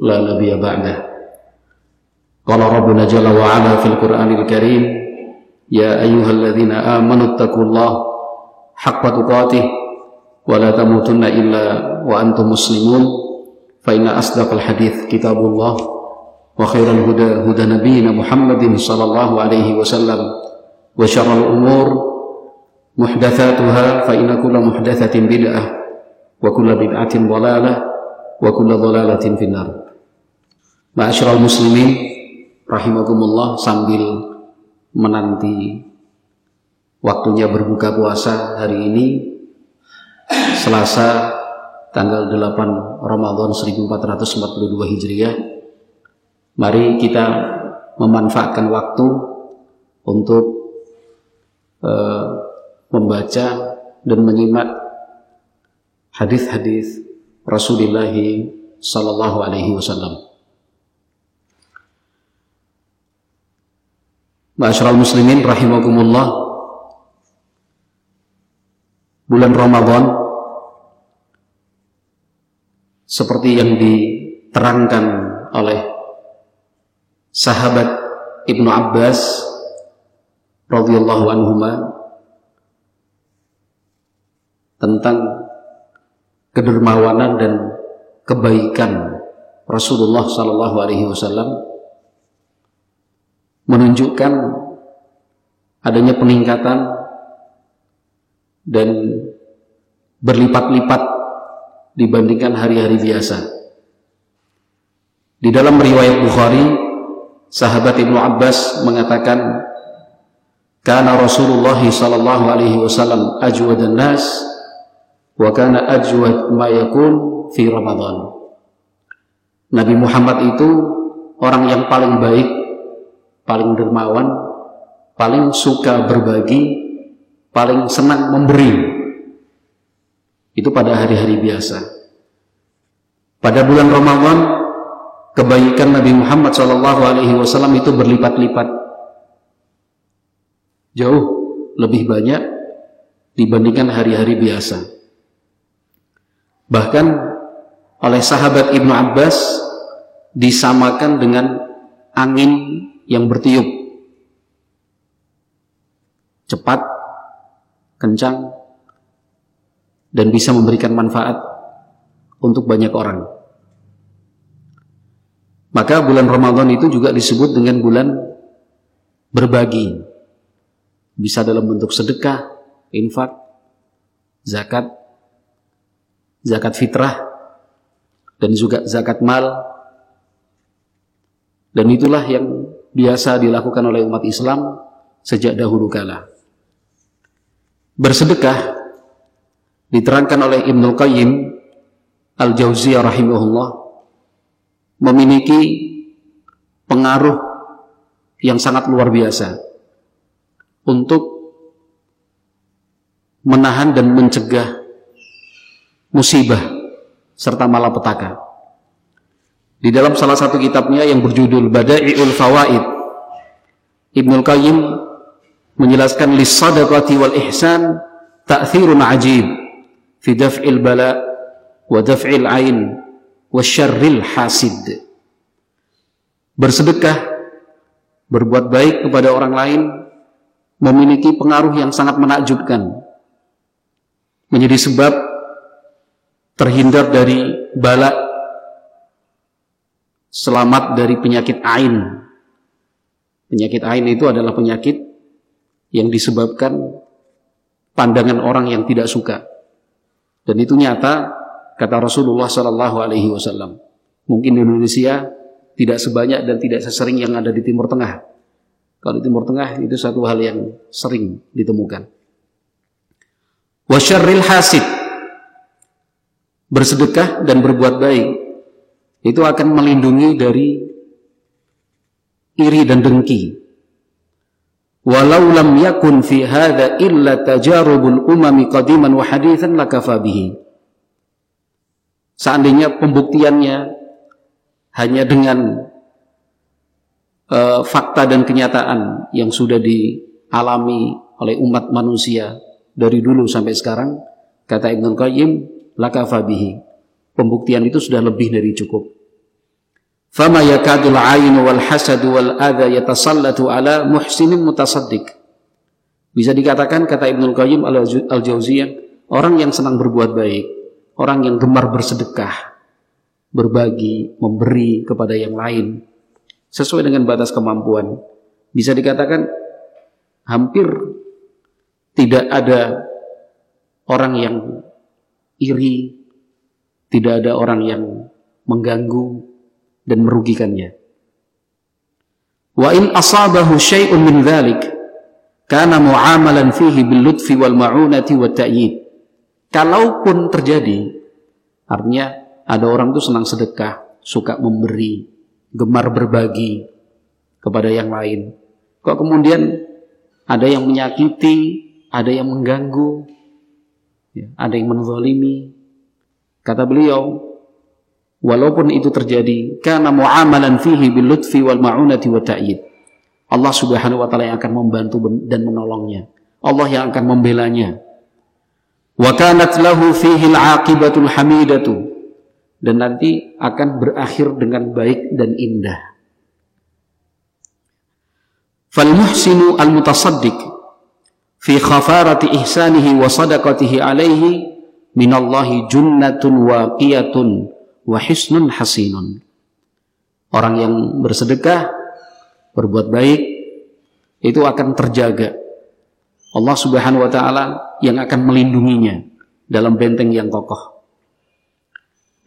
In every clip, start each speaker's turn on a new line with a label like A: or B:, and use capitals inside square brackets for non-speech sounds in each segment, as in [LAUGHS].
A: لا نبي بعده. قال ربنا جل وعلا في القرآن الكريم يا أيها الذين آمنوا اتقوا الله حق تقاته ولا تموتن إلا وأنتم مسلمون. فإن أصدق الحديث كتاب الله وخير الهدى هدى نبينا محمد صلى الله عليه وسلم وشر الأمور محدثاتها فإن كل محدثة بدعة وكل بدعة ضلالة وكل ضلالة في النار. Ma'asyiral muslimin rahimakumullah sambil menanti waktunya berbuka puasa hari ini Selasa tanggal 8 Ramadan 1442 Hijriah. Mari kita memanfaatkan waktu untuk uh, membaca dan menyimak hadis-hadis Rasulullah sallallahu alaihi wasallam Ma'asyiral muslimin rahimakumullah. Bulan Ramadan seperti yang diterangkan oleh sahabat Ibnu Abbas radhiyallahu anhuma tentang kedermawanan dan kebaikan Rasulullah sallallahu alaihi wasallam menunjukkan adanya peningkatan dan berlipat-lipat dibandingkan hari-hari biasa. Di dalam riwayat Bukhari, sahabat Ibnu Abbas mengatakan, "Kana Rasulullah sallallahu alaihi wasallam ajwadan nas wa kana ajwad ma yakun fi Ramadan." Nabi Muhammad itu orang yang paling baik paling dermawan, paling suka berbagi, paling senang memberi. Itu pada hari-hari biasa. Pada bulan Ramadan, kebaikan Nabi Muhammad SAW itu berlipat-lipat. Jauh lebih banyak dibandingkan hari-hari biasa. Bahkan oleh sahabat Ibnu Abbas disamakan dengan angin yang bertiup cepat, kencang, dan bisa memberikan manfaat untuk banyak orang. Maka bulan Ramadan itu juga disebut dengan bulan berbagi. Bisa dalam bentuk sedekah, infak, zakat, zakat fitrah, dan juga zakat mal. Dan itulah yang biasa dilakukan oleh umat Islam sejak dahulu kala. Bersedekah diterangkan oleh Ibnu Qayyim Al-Jauziyah rahimahullah memiliki pengaruh yang sangat luar biasa untuk menahan dan mencegah musibah serta malapetaka. Di dalam salah satu kitabnya yang berjudul Bada'iul Fawaid, Ibnu Qayyim menjelaskan lisadaqati wal ihsan ta'thirun ajib fi daf'il bala wa daf'il ain wa syarril hasid. Bersedekah, berbuat baik kepada orang lain memiliki pengaruh yang sangat menakjubkan. Menjadi sebab terhindar dari bala selamat dari penyakit ain. Penyakit ain itu adalah penyakit yang disebabkan pandangan orang yang tidak suka. Dan itu nyata kata Rasulullah Shallallahu Alaihi Wasallam. Mungkin di Indonesia tidak sebanyak dan tidak sesering yang ada di Timur Tengah. Kalau di Timur Tengah itu satu hal yang sering ditemukan. Wasyarril hasid bersedekah dan berbuat baik itu akan melindungi dari iri dan dengki. Walau lam yakun fi hadha illa tajarubul umami qadiman wa hadithan lakafa bihi. Seandainya pembuktiannya hanya dengan uh, fakta dan kenyataan yang sudah dialami oleh umat manusia dari dulu sampai sekarang, kata Ibnu Qayyim, lakafa bihi. Pembuktian itu sudah lebih dari cukup. Fama yakadul ain wal hasad wal adha yatasallatu ala muhsinin mutasaddiq. Bisa dikatakan kata Ibnu Qayyim al-Jauziyah, orang yang senang berbuat baik, orang yang gemar bersedekah, berbagi, memberi kepada yang lain sesuai dengan batas kemampuan. Bisa dikatakan hampir tidak ada orang yang iri, tidak ada orang yang mengganggu, dan merugikannya. Wa in asabahu syai'un min dhalik kana mu'amalan fihi bil lutfi wal ma'unati wa ta'yid. Kalaupun terjadi artinya ada orang tuh senang sedekah, suka memberi, gemar berbagi kepada yang lain. Kok kemudian ada yang menyakiti, ada yang mengganggu, ya, ada yang menzalimi. Kata beliau, Walaupun itu terjadi, karena muamalan fihi bil lutfi wal ma'unati wa ta'yid. Allah Subhanahu wa taala yang akan membantu dan menolongnya. Allah yang akan membelanya. Wa kanat lahu fihi al-aqibatul hamidatu. Dan nanti akan berakhir dengan baik dan indah. Fal muhsinu al-mutasaddiq fi khafarati ihsanihi wa sadaqatihi alaihi minallahi junnatun waqiyatun wahisnun hasinun. Orang yang bersedekah, berbuat baik, itu akan terjaga. Allah Subhanahu wa taala yang akan melindunginya dalam benteng yang kokoh.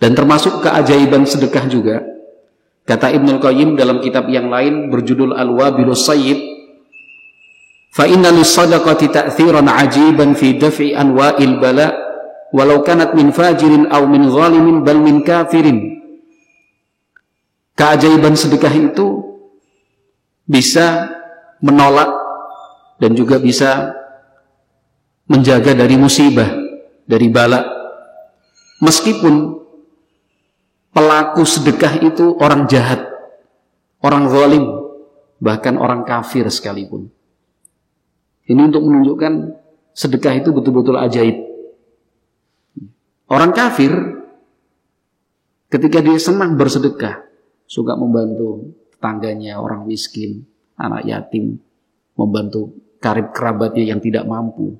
A: Dan termasuk keajaiban sedekah juga. Kata Ibnul Qayyim dalam kitab yang lain berjudul Al-Wabilus Sayyid, "Fa inna lis-sadaqati ta'thiran 'ajiban fi daf'i anwa'il bala' walau kanat min fajirin aw min zalimin bal min kafirin. Keajaiban sedekah itu bisa menolak dan juga bisa menjaga dari musibah dari bala meskipun pelaku sedekah itu orang jahat orang zalim bahkan orang kafir sekalipun. Ini untuk menunjukkan sedekah itu betul-betul ajaib Orang kafir ketika dia senang bersedekah, suka membantu tetangganya, orang miskin, anak yatim, membantu karib kerabatnya yang tidak mampu.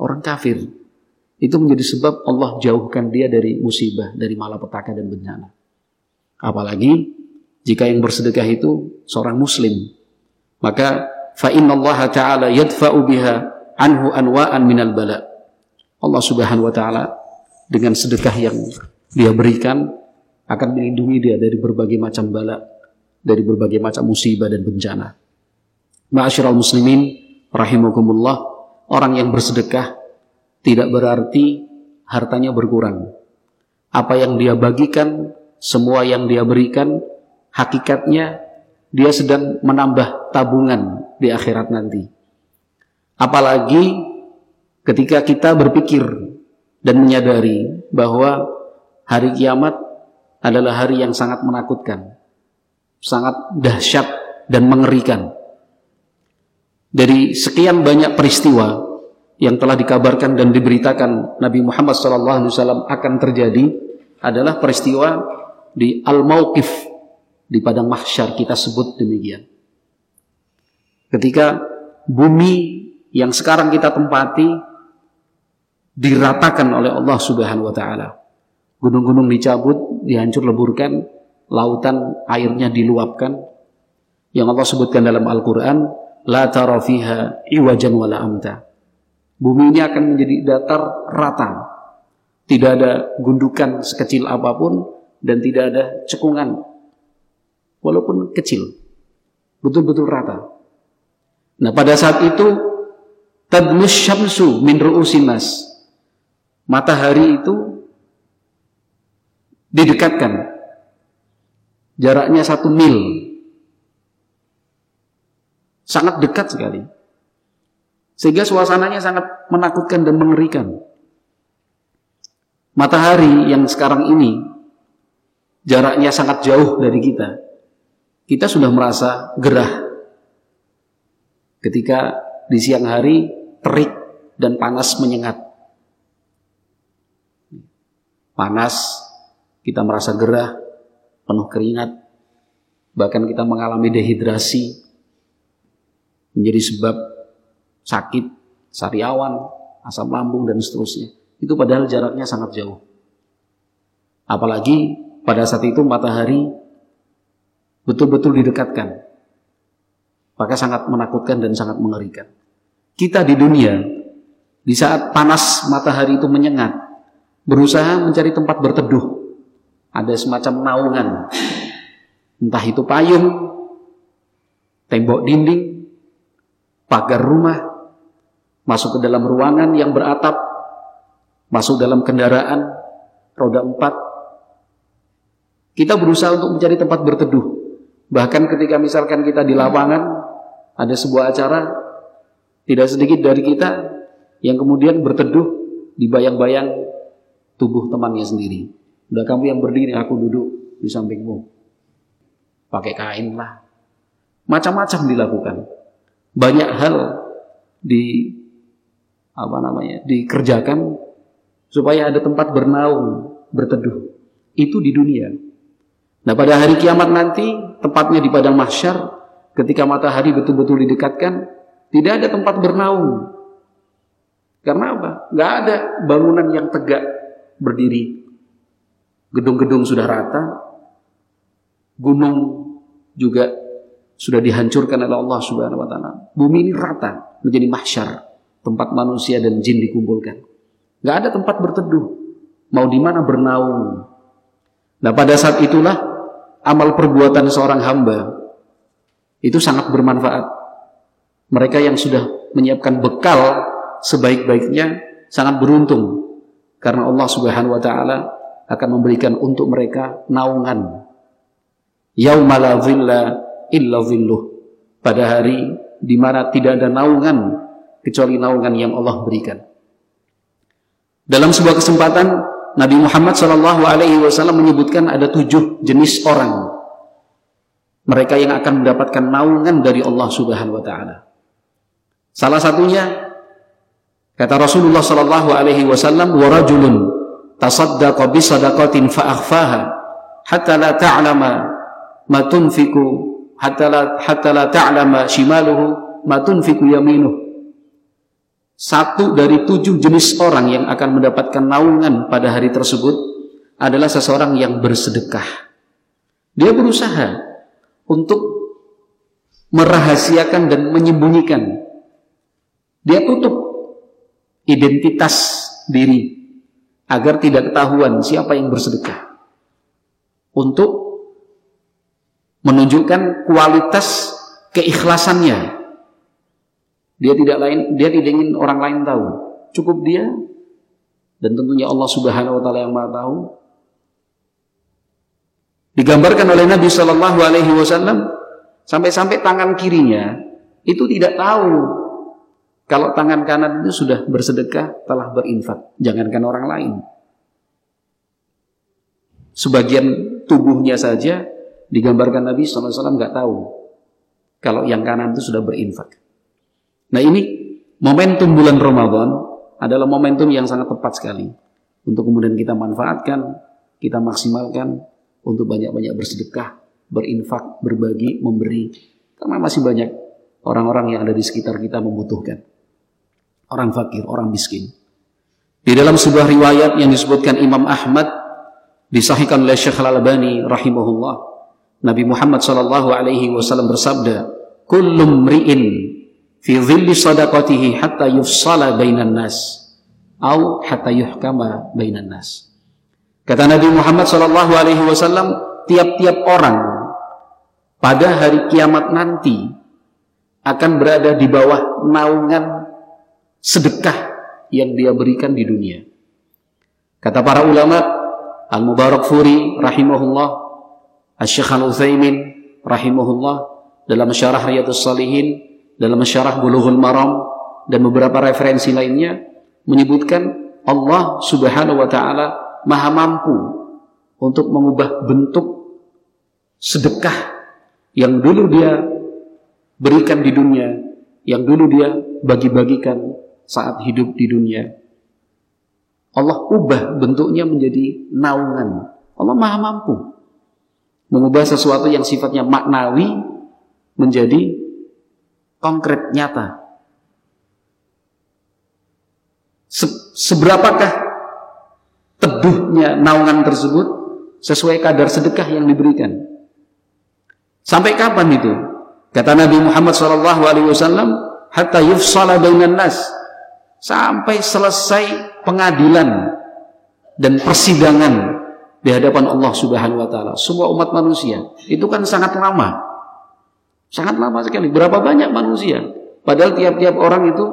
A: Orang kafir itu menjadi sebab Allah jauhkan dia dari musibah, dari malapetaka dan bencana. Apalagi jika yang bersedekah itu seorang muslim, maka fa Allah taala yadfa'u biha anhu anwa'an minal bala. Allah Subhanahu wa taala dengan sedekah yang dia berikan akan melindungi dia dari berbagai macam bala, dari berbagai macam musibah dan bencana. Ma'asyiral muslimin rahimakumullah, orang yang bersedekah tidak berarti hartanya berkurang. Apa yang dia bagikan, semua yang dia berikan, hakikatnya dia sedang menambah tabungan di akhirat nanti. Apalagi ketika kita berpikir dan menyadari bahwa hari kiamat adalah hari yang sangat menakutkan, sangat dahsyat dan mengerikan. Dari sekian banyak peristiwa yang telah dikabarkan dan diberitakan Nabi Muhammad SAW akan terjadi adalah peristiwa di Al-Mauqif di padang mahsyar kita sebut demikian. Ketika bumi yang sekarang kita tempati diratakan oleh Allah Subhanahu wa taala. Gunung-gunung dicabut, dihancur leburkan, lautan airnya diluapkan. Yang Allah sebutkan dalam Al-Qur'an, la tara fiha iwajan amta. Bumi ini akan menjadi datar rata. Tidak ada gundukan sekecil apa pun dan tidak ada cekungan. Walaupun kecil. Betul-betul rata. Nah, pada saat itu tadmus syamsu min ru'usinas matahari itu didekatkan Jaraknya satu mil. Sangat dekat sekali. Sehingga suasananya sangat menakutkan dan mengerikan. Matahari yang sekarang ini jaraknya sangat jauh dari kita. Kita sudah merasa gerah. Ketika di siang hari terik dan panas menyengat. Panas, kita merasa gerah, penuh keringat, bahkan kita mengalami dehidrasi, menjadi sebab sakit, sariawan, asam lambung, dan seterusnya. Itu padahal jaraknya sangat jauh. Apalagi pada saat itu matahari betul-betul didekatkan. Maka sangat menakutkan dan sangat mengerikan. Kita di dunia di saat panas matahari itu menyengat, berusaha mencari tempat berteduh. Ada semacam naungan. Entah itu payung, tembok dinding, pagar rumah, masuk ke dalam ruangan yang beratap, masuk dalam kendaraan roda empat. Kita berusaha untuk mencari tempat berteduh. Bahkan ketika misalkan kita di lapangan, ada sebuah acara, tidak sedikit dari kita yang kemudian berteduh di bayang-bayang tubuh temannya sendiri. Udah kamu yang berdiri, aku duduk di sampingmu. Pakai kain lah. Macam-macam dilakukan. Banyak hal di apa namanya dikerjakan supaya ada tempat bernaung, berteduh. Itu di dunia. Nah pada hari kiamat nanti, tepatnya di padang mahsyar, ketika matahari betul-betul didekatkan, tidak ada tempat bernaung, karena apa? Gak ada bangunan yang tegak berdiri. Gedung-gedung sudah rata. Gunung juga sudah dihancurkan oleh Allah Subhanahu wa taala. Bumi ini rata menjadi mahsyar, tempat manusia dan jin dikumpulkan. Gak ada tempat berteduh. Mau di mana bernaung. Nah, pada saat itulah amal perbuatan seorang hamba itu sangat bermanfaat. Mereka yang sudah menyiapkan bekal sebaik-baiknya sangat beruntung karena Allah Subhanahu wa taala akan memberikan untuk mereka naungan. Yaumala dhilla illa dhilluh. Pada hari di mana tidak ada naungan kecuali naungan yang Allah berikan. Dalam sebuah kesempatan Nabi Muhammad Shallallahu Alaihi Wasallam menyebutkan ada tujuh jenis orang mereka yang akan mendapatkan naungan dari Allah Subhanahu Wa Taala. Salah satunya Kata Rasulullah sallallahu alaihi wasallam, "Wa rajulun tasaddaqa bi sadaqatin fa akhfaha hatta la ta'lama ma tunfiku hatta la hatta la ta'lama shimaluhu ma tunfiku yaminuh." Satu dari tujuh jenis orang yang akan mendapatkan naungan pada hari tersebut adalah seseorang yang bersedekah. Dia berusaha untuk merahasiakan dan menyembunyikan. Dia tutup identitas diri agar tidak ketahuan siapa yang bersedekah. Untuk menunjukkan kualitas keikhlasannya. Dia tidak lain dia tidak ingin orang lain tahu. Cukup dia dan tentunya Allah Subhanahu wa taala yang Maha tahu. Digambarkan oleh Nabi Shallallahu alaihi wasallam sampai-sampai tangan kirinya itu tidak tahu kalau tangan kanan itu sudah bersedekah, telah berinfak. Jangankan orang lain. Sebagian tubuhnya saja digambarkan Nabi SAW nggak tahu. Kalau yang kanan itu sudah berinfak. Nah ini momentum bulan Ramadan adalah momentum yang sangat tepat sekali. Untuk kemudian kita manfaatkan, kita maksimalkan untuk banyak-banyak bersedekah, berinfak, berbagi, memberi. Karena masih banyak orang-orang yang ada di sekitar kita membutuhkan orang fakir, orang miskin. Di dalam sebuah riwayat yang disebutkan Imam Ahmad disahihkan oleh Syekh Al-Albani rahimahullah, Nabi Muhammad sallallahu alaihi wasallam bersabda, "Kullu mri'in fi dhilli sadaqatihi hatta yufsala bainan nas au hatta yuhkama bainan nas." Kata Nabi Muhammad sallallahu alaihi wasallam, tiap-tiap orang pada hari kiamat nanti akan berada di bawah naungan sedekah yang dia berikan di dunia. Kata para ulama, Al-Mubarak Furi rahimahullah, Asy-Syaikh Al-Utsaimin rahimahullah dalam syarah Riyadhus Shalihin, dalam syarah Bulughul Maram dan beberapa referensi lainnya menyebutkan Allah Subhanahu wa taala maha mampu untuk mengubah bentuk sedekah yang dulu dia berikan di dunia, yang dulu dia bagi-bagikan saat hidup di dunia. Allah ubah bentuknya menjadi naungan. Allah maha mampu mengubah sesuatu yang sifatnya maknawi menjadi konkret nyata. Se seberapakah teduhnya naungan tersebut sesuai kadar sedekah yang diberikan? Sampai kapan itu? Kata Nabi Muhammad SAW, hatta yufsala bainan nas sampai selesai pengadilan dan persidangan di hadapan Allah Subhanahu wa taala. Semua umat manusia itu kan sangat lama. Sangat lama sekali. Berapa banyak manusia? Padahal tiap-tiap orang itu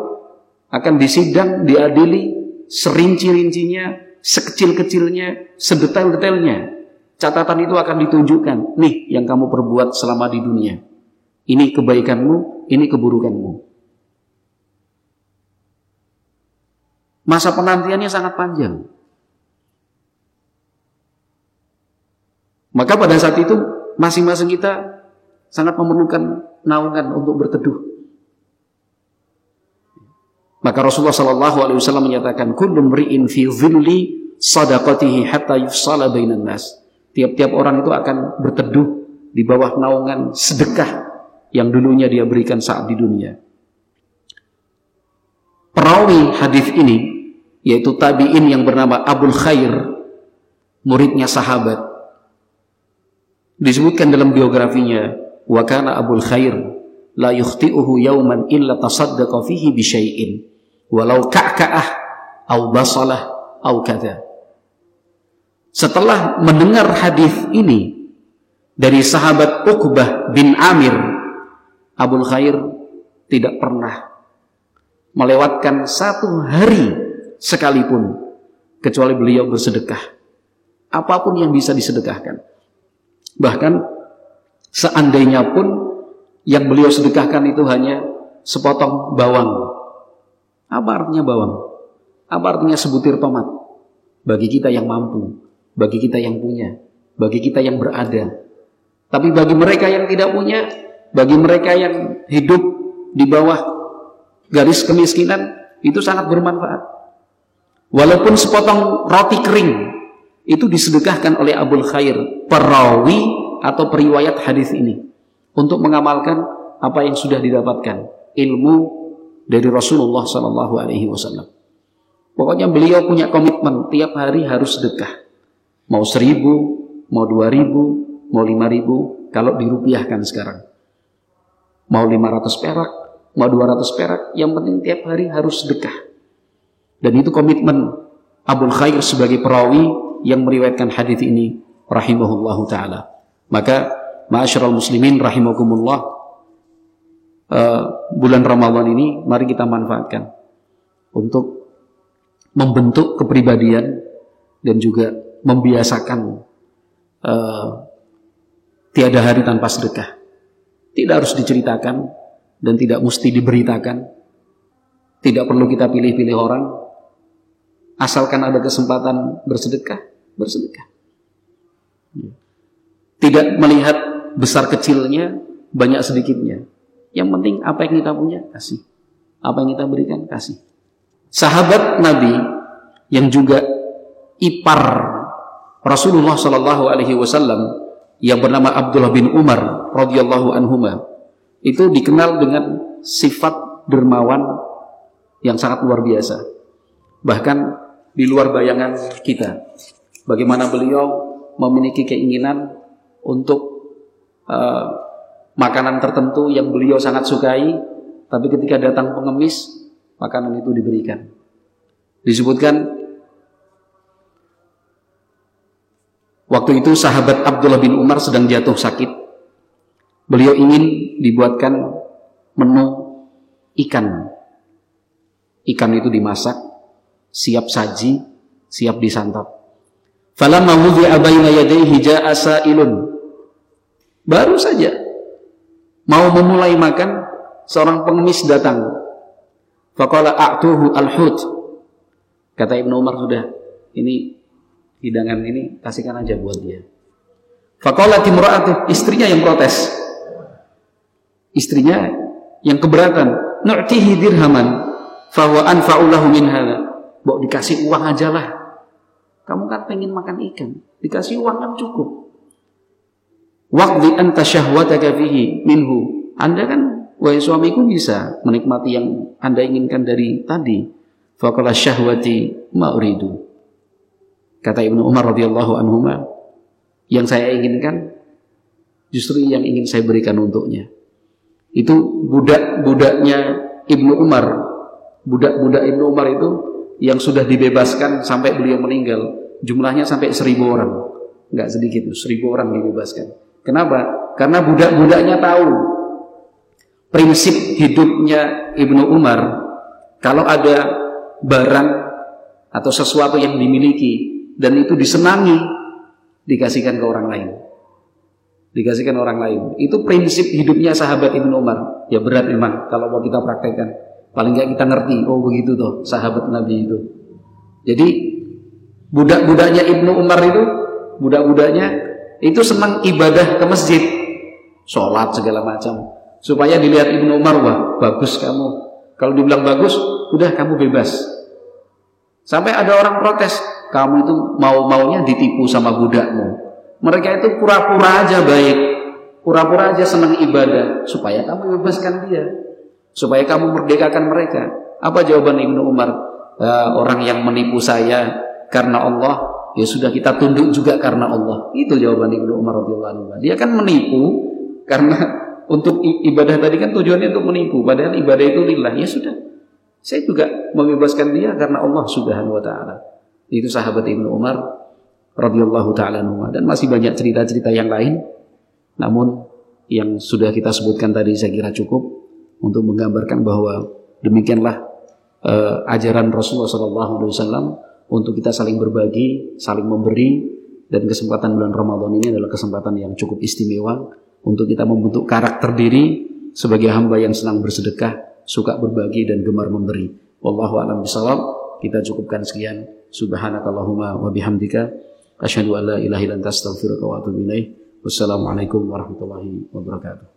A: akan disidang, diadili serinci-rincinya, sekecil-kecilnya, sedetail-detailnya. Catatan itu akan ditunjukkan. Nih yang kamu perbuat selama di dunia. Ini kebaikanmu, ini keburukanmu. Masa penantiannya sangat panjang. Maka pada saat itu masing-masing kita sangat memerlukan naungan untuk berteduh. Maka Rasulullah Shallallahu Alaihi Wasallam menyatakan, "Kullu mri'in fi dhilli sadaqatihi hatta yufsala bainan nas." Tiap-tiap orang itu akan berteduh di bawah naungan sedekah yang dulunya dia berikan saat di dunia. Perawi hadis ini yaitu tabi'in yang bernama Abul Khair, muridnya sahabat, Disebutkan dalam biografinya, wa kana Abul Khair la yukhti'uhu yawman illa tasaddaqa fihi bi syai'in walau ka'ka'ah au basalah au kadza. Setelah mendengar hadis ini dari sahabat Uqbah bin Amir, Abul Khair tidak pernah melewatkan satu hari sekalipun kecuali beliau bersedekah. Apa pun yang bisa disedekahkan. Bahkan seandainya pun yang beliau sedekahkan itu hanya sepotong bawang. Apa artinya bawang? Apa artinya sebutir tomat? Bagi kita yang mampu, bagi kita yang punya, bagi kita yang berada. Tapi bagi mereka yang tidak punya, bagi mereka yang hidup di bawah garis kemiskinan, itu sangat bermanfaat. Walaupun sepotong roti kering itu disedekahkan oleh Abul Khair, perawi atau periwayat hadis ini untuk mengamalkan apa yang sudah didapatkan ilmu dari Rasulullah Sallallahu Alaihi Wasallam. Pokoknya beliau punya komitmen tiap hari harus sedekah. Mau seribu, mau dua ribu, mau lima ribu, kalau dirupiahkan sekarang. Mau lima ratus perak, mau dua ratus perak, yang penting tiap hari harus sedekah. Dan itu komitmen Abul Khair sebagai perawi yang meriwayatkan hadis ini rahimahullahu taala. Maka ma'asyiral muslimin rahimakumullah uh, bulan Ramadan ini mari kita manfaatkan untuk membentuk kepribadian dan juga membiasakan uh, tiada hari tanpa sedekah. Tidak harus diceritakan dan tidak mesti diberitakan. Tidak perlu kita pilih-pilih orang, Asalkan ada kesempatan bersedekah, bersedekah. Tidak melihat besar kecilnya, banyak sedikitnya. Yang penting apa yang kita punya, kasih. Apa yang kita berikan, kasih. Sahabat Nabi yang juga ipar Rasulullah Shallallahu Alaihi Wasallam yang bernama Abdullah bin Umar radhiyallahu anhuma itu dikenal dengan sifat dermawan yang sangat luar biasa. Bahkan di luar bayangan kita. Bagaimana beliau memiliki keinginan untuk uh, makanan tertentu yang beliau sangat sukai, tapi ketika datang pengemis, makanan itu diberikan. Disebutkan waktu itu sahabat Abdullah bin Umar sedang jatuh sakit. Beliau ingin dibuatkan menu ikan. Ikan itu dimasak, siap saji, siap disantap. Falamma wudi'a baina yadayhi ja'a sa'ilun Baru saja mau memulai makan, seorang pengemis datang. Faqala a'tuhu al-hut. Kata Ibnu Umar sudah, ini hidangan ini kasihkan aja buat dia. Faqala timra'atu, istrinya yang protes. Istrinya yang keberatan, nu'tihi dirhaman fahuwa anfa'ulahu min hadha. Bawa dikasih uang aja lah. Kamu kan pengen makan ikan, dikasih uang kan cukup. Waqdi anta syahwataka fihi minhu. Anda kan, wahai suamiku bisa menikmati yang Anda inginkan dari tadi. Faqala syahwati ma'uridu. Kata Ibnu Umar radhiyallahu anhu, yang saya inginkan justru yang ingin saya berikan untuknya. Itu budak-budaknya Ibnu Umar. Budak-budak Ibnu Umar itu yang sudah dibebaskan sampai beliau meninggal. Jumlahnya sampai seribu orang. Enggak sedikit, seribu orang dibebaskan. Kenapa? Karena budak-budaknya tahu prinsip hidupnya Ibnu Umar. Kalau ada barang atau sesuatu yang dimiliki dan itu disenangi, dikasihkan ke orang lain dikasihkan orang lain. Itu prinsip hidupnya sahabat Ibnu Umar. Ya berat memang kalau mau kita praktekkan. Paling nggak kita ngerti, oh begitu tuh sahabat Nabi itu. Jadi budak-budaknya Ibnu Umar itu, budak-budaknya itu senang ibadah ke masjid, sholat segala macam, supaya dilihat Ibnu Umar wah bagus kamu. Kalau dibilang bagus, udah kamu bebas. Sampai ada orang protes, kamu itu mau-maunya ditipu sama budakmu. Mereka itu pura-pura aja baik, pura-pura aja senang ibadah supaya kamu bebaskan dia, supaya kamu merdekakan mereka. Apa jawaban Ibnu Umar? E, orang yang menipu saya karena Allah, ya sudah kita tunduk juga karena Allah. Itu jawaban Ibnu Umar radhiyallahu anhu. Dia kan menipu karena [LAUGHS] untuk ibadah tadi kan tujuannya untuk menipu, padahal ibadah itu lillah. Ya sudah. Saya juga membebaskan dia karena Allah Subhanahu wa taala. Itu sahabat Ibnu Umar radhiyallahu taala dan masih banyak cerita-cerita yang lain. Namun yang sudah kita sebutkan tadi saya kira cukup untuk menggambarkan bahwa demikianlah uh, ajaran Rasulullah SAW untuk kita saling berbagi, saling memberi dan kesempatan bulan Ramadan ini adalah kesempatan yang cukup istimewa untuk kita membentuk karakter diri sebagai hamba yang senang bersedekah, suka berbagi dan gemar memberi. Wallahu a'lam bishawab. Kita cukupkan sekian. Subhanakallahumma wa bihamdika Asyhadu an la ilaha illa anta wa atubu ilaik. Wassalamualaikum warahmatullahi wabarakatuh.